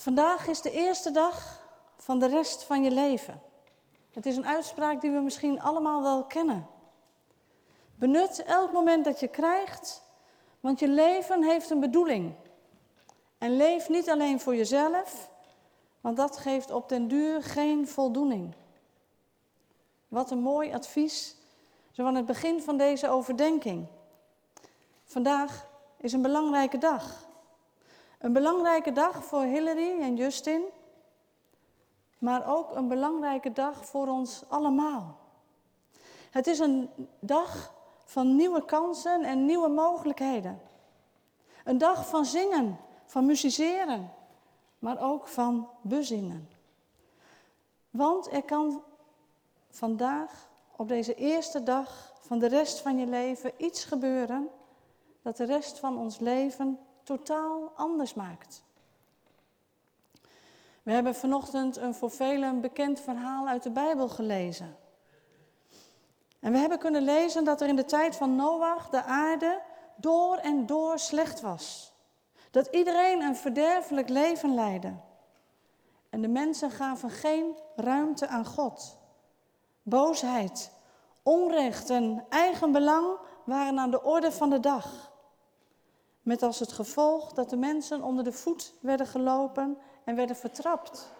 Vandaag is de eerste dag van de rest van je leven. Het is een uitspraak die we misschien allemaal wel kennen. Benut elk moment dat je krijgt, want je leven heeft een bedoeling. En leef niet alleen voor jezelf, want dat geeft op den duur geen voldoening. Wat een mooi advies, zo aan het begin van deze overdenking. Vandaag is een belangrijke dag. Een belangrijke dag voor Hillary en Justin, maar ook een belangrijke dag voor ons allemaal. Het is een dag van nieuwe kansen en nieuwe mogelijkheden. Een dag van zingen, van musiceren, maar ook van bezingen. Want er kan vandaag, op deze eerste dag van de rest van je leven, iets gebeuren dat de rest van ons leven totaal anders maakt. We hebben vanochtend een voor velen bekend verhaal uit de Bijbel gelezen. En we hebben kunnen lezen dat er in de tijd van Noach de aarde door en door slecht was. Dat iedereen een verderfelijk leven leidde. En de mensen gaven geen ruimte aan God. Boosheid, onrecht en eigenbelang waren aan de orde van de dag. Met als het gevolg dat de mensen onder de voet werden gelopen en werden vertrapt.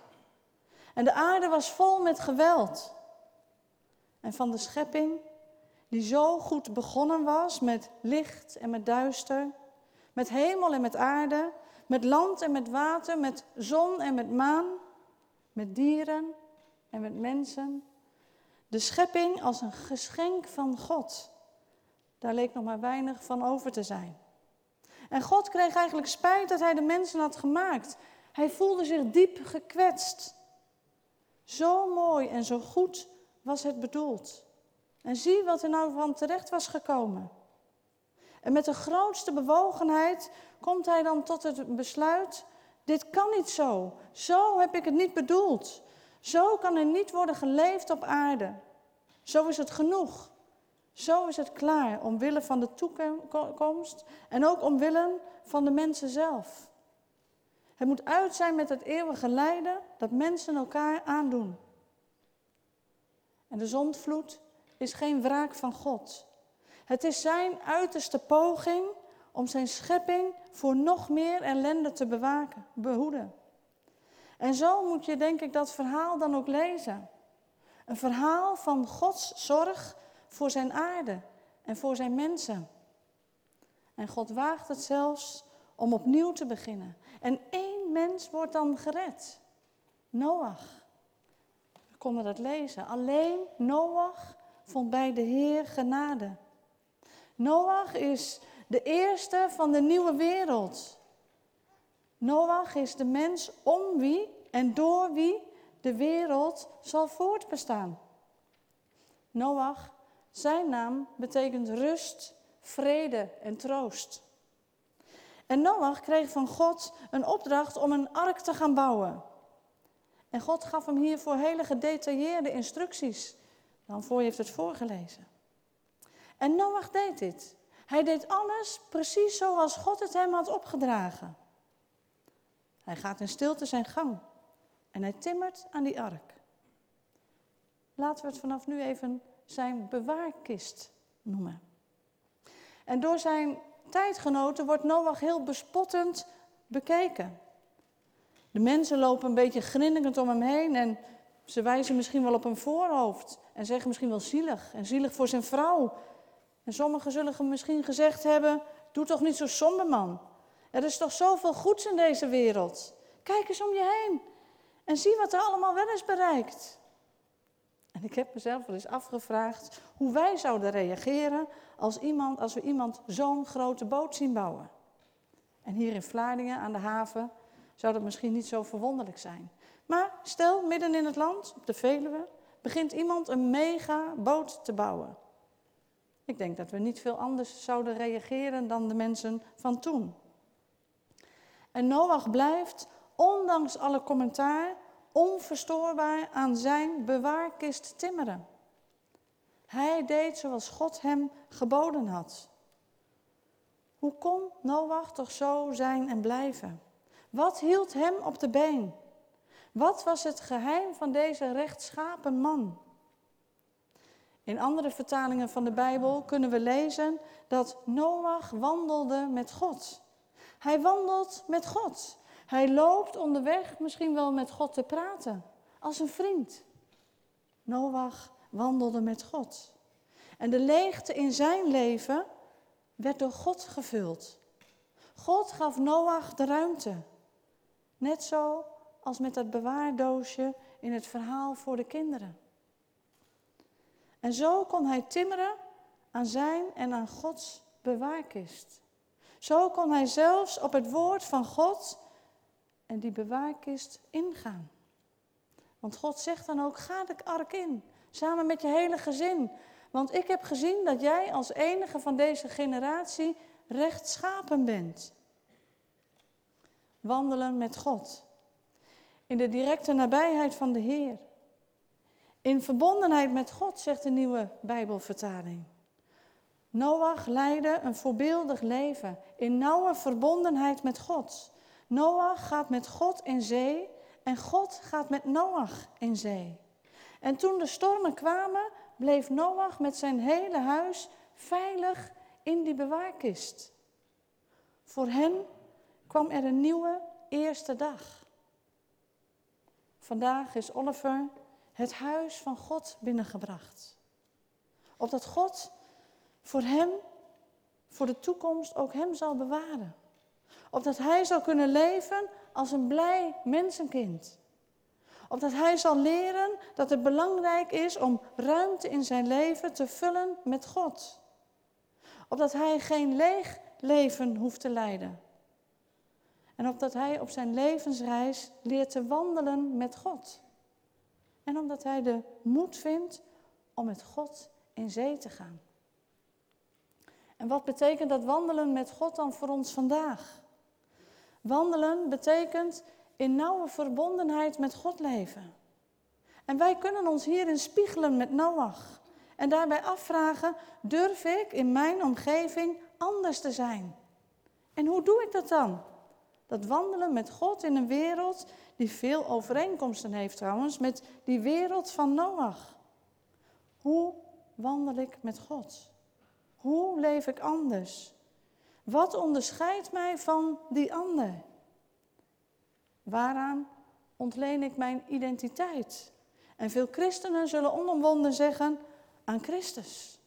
En de aarde was vol met geweld. En van de schepping, die zo goed begonnen was met licht en met duister, met hemel en met aarde, met land en met water, met zon en met maan, met dieren en met mensen. De schepping als een geschenk van God. Daar leek nog maar weinig van over te zijn. En God kreeg eigenlijk spijt dat hij de mensen had gemaakt. Hij voelde zich diep gekwetst. Zo mooi en zo goed was het bedoeld. En zie wat er nou van terecht was gekomen. En met de grootste bewogenheid komt hij dan tot het besluit: dit kan niet zo. Zo heb ik het niet bedoeld. Zo kan er niet worden geleefd op aarde. Zo is het genoeg. Zo is het klaar, omwille van de toekomst en ook omwille van de mensen zelf. Het moet uit zijn met het eeuwige lijden dat mensen elkaar aandoen. En de zondvloed is geen wraak van God. Het is zijn uiterste poging om zijn schepping voor nog meer ellende te bewaken, behoeden. En zo moet je denk ik dat verhaal dan ook lezen. Een verhaal van Gods zorg voor zijn aarde en voor zijn mensen. En God waagt het zelfs om opnieuw te beginnen. En één mens wordt dan gered. Noach. We konden dat lezen. Alleen Noach vond bij de Heer genade. Noach is de eerste van de nieuwe wereld. Noach is de mens om wie en door wie de wereld zal voortbestaan. Noach zijn naam betekent rust, vrede en troost. En Noach kreeg van God een opdracht om een ark te gaan bouwen. En God gaf hem hiervoor hele gedetailleerde instructies. Dan voor je heeft het voorgelezen. En Noach deed dit. Hij deed alles precies zoals God het hem had opgedragen. Hij gaat in stilte zijn gang en hij timmert aan die ark. Laten we het vanaf nu even zijn bewaarkist noemen. En door zijn tijdgenoten wordt Noach heel bespottend bekeken. De mensen lopen een beetje grinnikend om hem heen en ze wijzen misschien wel op een voorhoofd en zeggen misschien wel zielig en zielig voor zijn vrouw. En sommigen zullen misschien gezegd hebben, doe toch niet zo somber man. Er is toch zoveel goeds in deze wereld. Kijk eens om je heen en zie wat er allemaal wel is bereikt. En ik heb mezelf wel eens afgevraagd hoe wij zouden reageren als, iemand, als we iemand zo'n grote boot zien bouwen. En hier in Vlaardingen aan de haven zou dat misschien niet zo verwonderlijk zijn. Maar stel, midden in het land, op de Veluwe, begint iemand een mega boot te bouwen. Ik denk dat we niet veel anders zouden reageren dan de mensen van toen. En Noach blijft, ondanks alle commentaar, onverstoorbaar aan zijn bewaarkist timmeren. Hij deed zoals God hem geboden had. Hoe kon Noach toch zo zijn en blijven? Wat hield hem op de been? Wat was het geheim van deze rechtschapen man? In andere vertalingen van de Bijbel kunnen we lezen dat Noach wandelde met God. Hij wandelt met God. Hij loopt onderweg misschien wel met God te praten, als een vriend. Noach wandelde met God. En de leegte in zijn leven werd door God gevuld. God gaf Noach de ruimte. Net zo als met dat bewaardoosje in het verhaal voor de kinderen. En zo kon hij timmeren aan zijn en aan Gods bewaarkist. Zo kon hij zelfs op het woord van God en die bewaarkist ingaan. Want God zegt dan ook: ga de ark in, samen met je hele gezin. Want ik heb gezien dat jij als enige van deze generatie rechtschapen bent. Wandelen met God. In de directe nabijheid van de Heer. In verbondenheid met God, zegt de nieuwe Bijbelvertaling. Noach leidde een voorbeeldig leven in nauwe verbondenheid met God. Noach gaat met God in zee en God gaat met Noach in zee. En toen de stormen kwamen, bleef Noach met zijn hele huis veilig in die bewaarkist. Voor hen kwam er een nieuwe eerste dag. Vandaag is Oliver het huis van God binnengebracht. Opdat God voor hem, voor de toekomst, ook hem zal bewaren. Opdat hij zal kunnen leven als een blij mensenkind. Opdat hij zal leren dat het belangrijk is om ruimte in zijn leven te vullen met God. Opdat hij geen leeg leven hoeft te leiden. En opdat hij op zijn levensreis leert te wandelen met God. En omdat hij de moed vindt om met God in zee te gaan. En wat betekent dat wandelen met God dan voor ons vandaag? Wandelen betekent in nauwe verbondenheid met God leven. En wij kunnen ons hierin spiegelen met Noach. En daarbij afvragen, durf ik in mijn omgeving anders te zijn? En hoe doe ik dat dan? Dat wandelen met God in een wereld die veel overeenkomsten heeft trouwens met die wereld van Noach. Hoe wandel ik met God? Hoe leef ik anders? Wat onderscheidt mij van die ander? Waaraan ontleen ik mijn identiteit? En veel christenen zullen onomwonden zeggen aan Christus.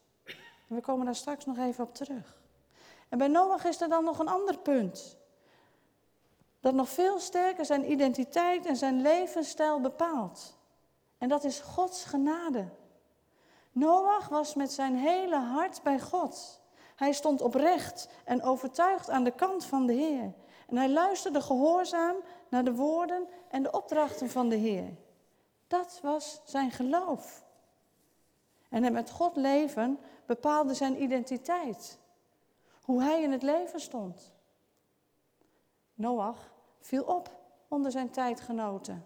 we komen daar straks nog even op terug. En bij Noach is er dan nog een ander punt. Dat nog veel sterker zijn identiteit en zijn levensstijl bepaalt. En dat is Gods genade. Noach was met zijn hele hart bij God. Hij stond oprecht en overtuigd aan de kant van de Heer. En hij luisterde gehoorzaam naar de woorden en de opdrachten van de Heer. Dat was zijn geloof. En het met God leven bepaalde zijn identiteit. Hoe hij in het leven stond. Noach viel op onder zijn tijdgenoten.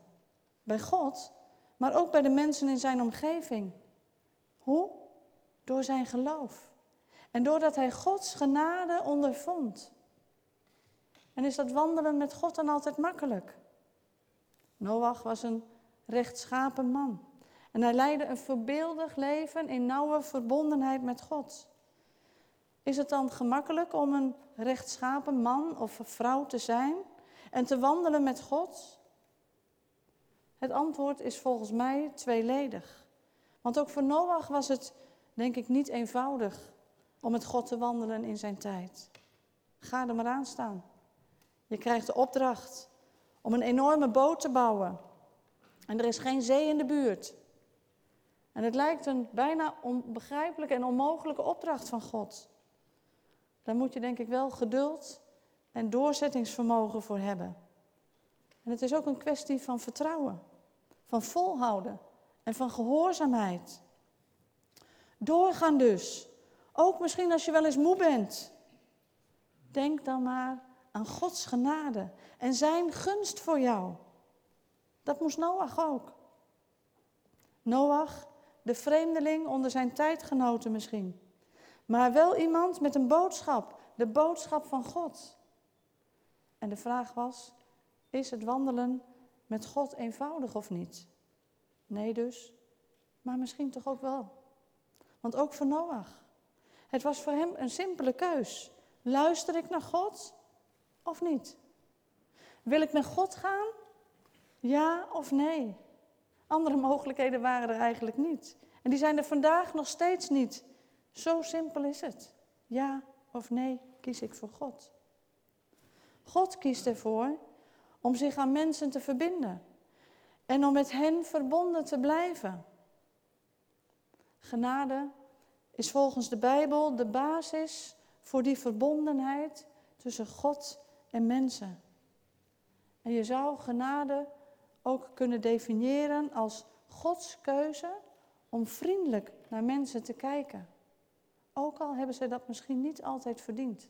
Bij God, maar ook bij de mensen in zijn omgeving. Hoe? Door zijn geloof. En doordat hij Gods genade ondervond. En is dat wandelen met God dan altijd makkelijk? Noach was een rechtschapen man. En hij leidde een voorbeeldig leven in nauwe verbondenheid met God. Is het dan gemakkelijk om een rechtschapen man of vrouw te zijn en te wandelen met God? Het antwoord is volgens mij tweeledig. Want ook voor Noach was het, denk ik, niet eenvoudig om met God te wandelen in zijn tijd. Ga er maar aan staan. Je krijgt de opdracht om een enorme boot te bouwen. En er is geen zee in de buurt. En het lijkt een bijna onbegrijpelijke en onmogelijke opdracht van God. Daar moet je denk ik wel geduld en doorzettingsvermogen voor hebben. En het is ook een kwestie van vertrouwen, van volhouden en van gehoorzaamheid. Doorgaan dus, ook misschien als je wel eens moe bent. Denk dan maar aan Gods genade en zijn gunst voor jou. Dat moest Noach ook. Noach, de vreemdeling onder zijn tijdgenoten misschien. Maar wel iemand met een boodschap, de boodschap van God. En de vraag was, Is het wandelen met God eenvoudig of niet? Nee dus, maar misschien toch ook wel. Want ook voor Noach. Het was voor hem een simpele keus. Luister ik naar God of niet? Wil ik naar God gaan? Ja of nee? Andere mogelijkheden waren er eigenlijk niet. En die zijn er vandaag nog steeds niet. Zo simpel is het. Ja of nee kies ik voor God. God kiest ervoor om zich aan mensen te verbinden en om met hen verbonden te blijven. Genade is volgens de Bijbel de basis voor die verbondenheid tussen God en mensen. En je zou genade ook kunnen definiëren als Gods keuze om vriendelijk naar mensen te kijken. Ook al hebben ze dat misschien niet altijd verdiend.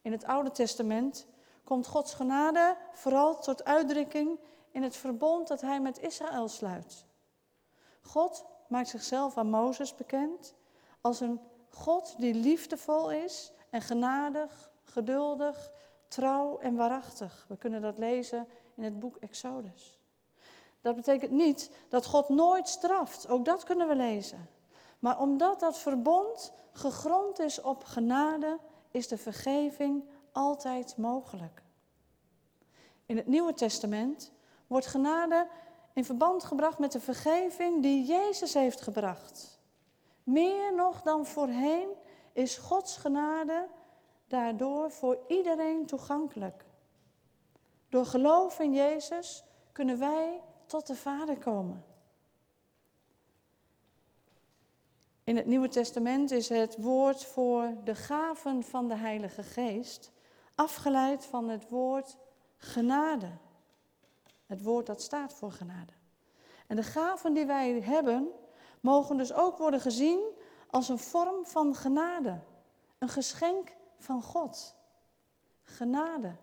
In het Oude Testament komt Gods genade vooral tot uitdrukking in het verbond dat hij met Israël sluit. God maakt zichzelf aan Mozes bekend als een God die liefdevol is en genadig, geduldig, trouw en waarachtig. We kunnen dat lezen in het boek Exodus. Dat betekent niet dat God nooit straft, ook dat kunnen we lezen. Maar omdat dat verbond gegrond is op genade, is de vergeving altijd mogelijk. In het Nieuwe Testament wordt genade in verband gebracht met de vergeving die Jezus heeft gebracht. Meer nog dan voorheen is Gods genade daardoor voor iedereen toegankelijk. Door geloof in Jezus kunnen wij tot de Vader komen. In het Nieuwe Testament is het woord voor de gaven van de Heilige Geest afgeleid van het woord genade. Het woord dat staat voor genade. En de gaven die wij hebben, mogen dus ook worden gezien als een vorm van genade. Een geschenk van God. Genade.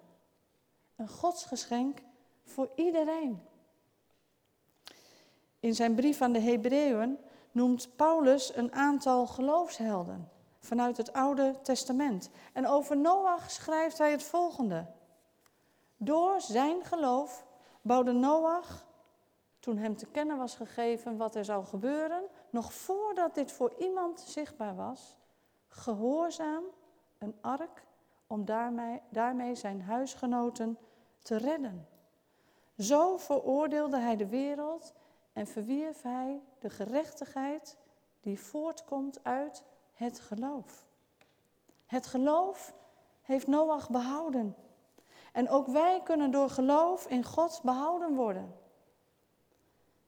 Een godsgeschenk voor iedereen. In zijn brief aan de Hebreeën noemt Paulus een aantal geloofshelden vanuit het Oude Testament. En over Noach schrijft hij het volgende. Door zijn geloof bouwde Noach, toen hem te kennen was gegeven wat er zou gebeuren, nog voordat dit voor iemand zichtbaar was, gehoorzaam een ark om daarmee, zijn huisgenoten te redden. Zo veroordeelde hij de wereld en verwierf hij de gerechtigheid die voortkomt uit het geloof. Het geloof heeft Noach behouden. En ook wij kunnen door geloof in God behouden worden.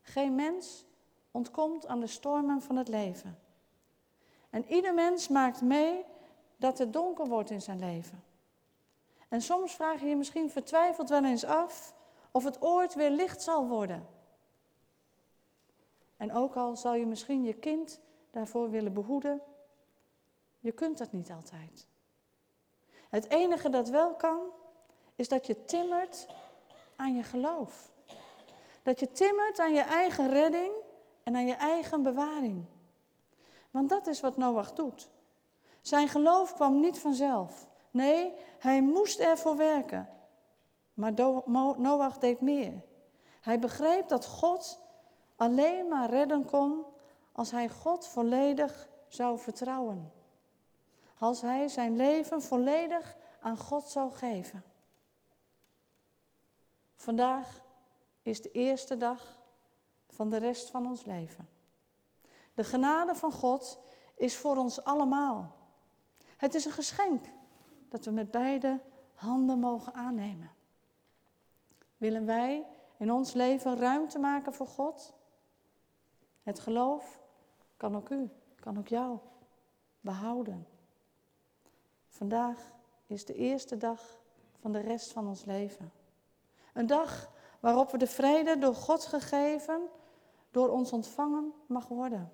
Geen mens ontkomt aan de stormen van het leven. En ieder mens maakt mee dat het donker wordt in zijn leven. En soms vraag je je misschien vertwijfeld wel eens af of het ooit weer licht zal worden. En ook al zal je misschien je kind daarvoor willen behoeden, je kunt dat niet altijd. Het enige dat wel kan, is dat je timmert aan je geloof. Dat je timmert aan je eigen redding en aan je eigen bewaring. Want dat is wat Noach doet. Zijn geloof kwam niet vanzelf. Nee, hij moest ervoor werken. Maar Noach deed meer. Hij begreep dat God alleen maar redden kon als hij God volledig zou vertrouwen. Als hij zijn leven volledig aan God zou geven. Vandaag is de eerste dag van de rest van ons leven. De genade van God is voor ons allemaal. Het is een geschenk dat we met beide handen mogen aannemen. Willen wij in ons leven ruimte maken voor God? Het geloof kan ook u, kan ook jou behouden. Vandaag is de eerste dag van de rest van ons leven. Een dag waarop we de vrede door God gegeven, door ons ontvangen mag worden.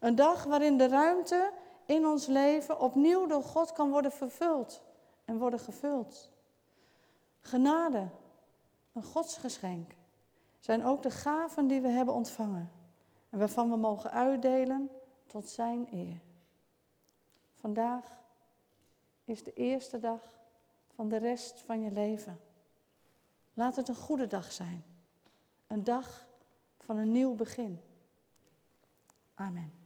Een dag waarin de ruimte in ons leven opnieuw door God kan worden vervuld en worden gevuld. Genade, een godsgeschenk, zijn ook de gaven die we hebben ontvangen en waarvan we mogen uitdelen tot Zijn eer. Vandaag is de eerste dag van de rest van je leven. Laat het een goede dag zijn. Een dag van een nieuw begin. Amen.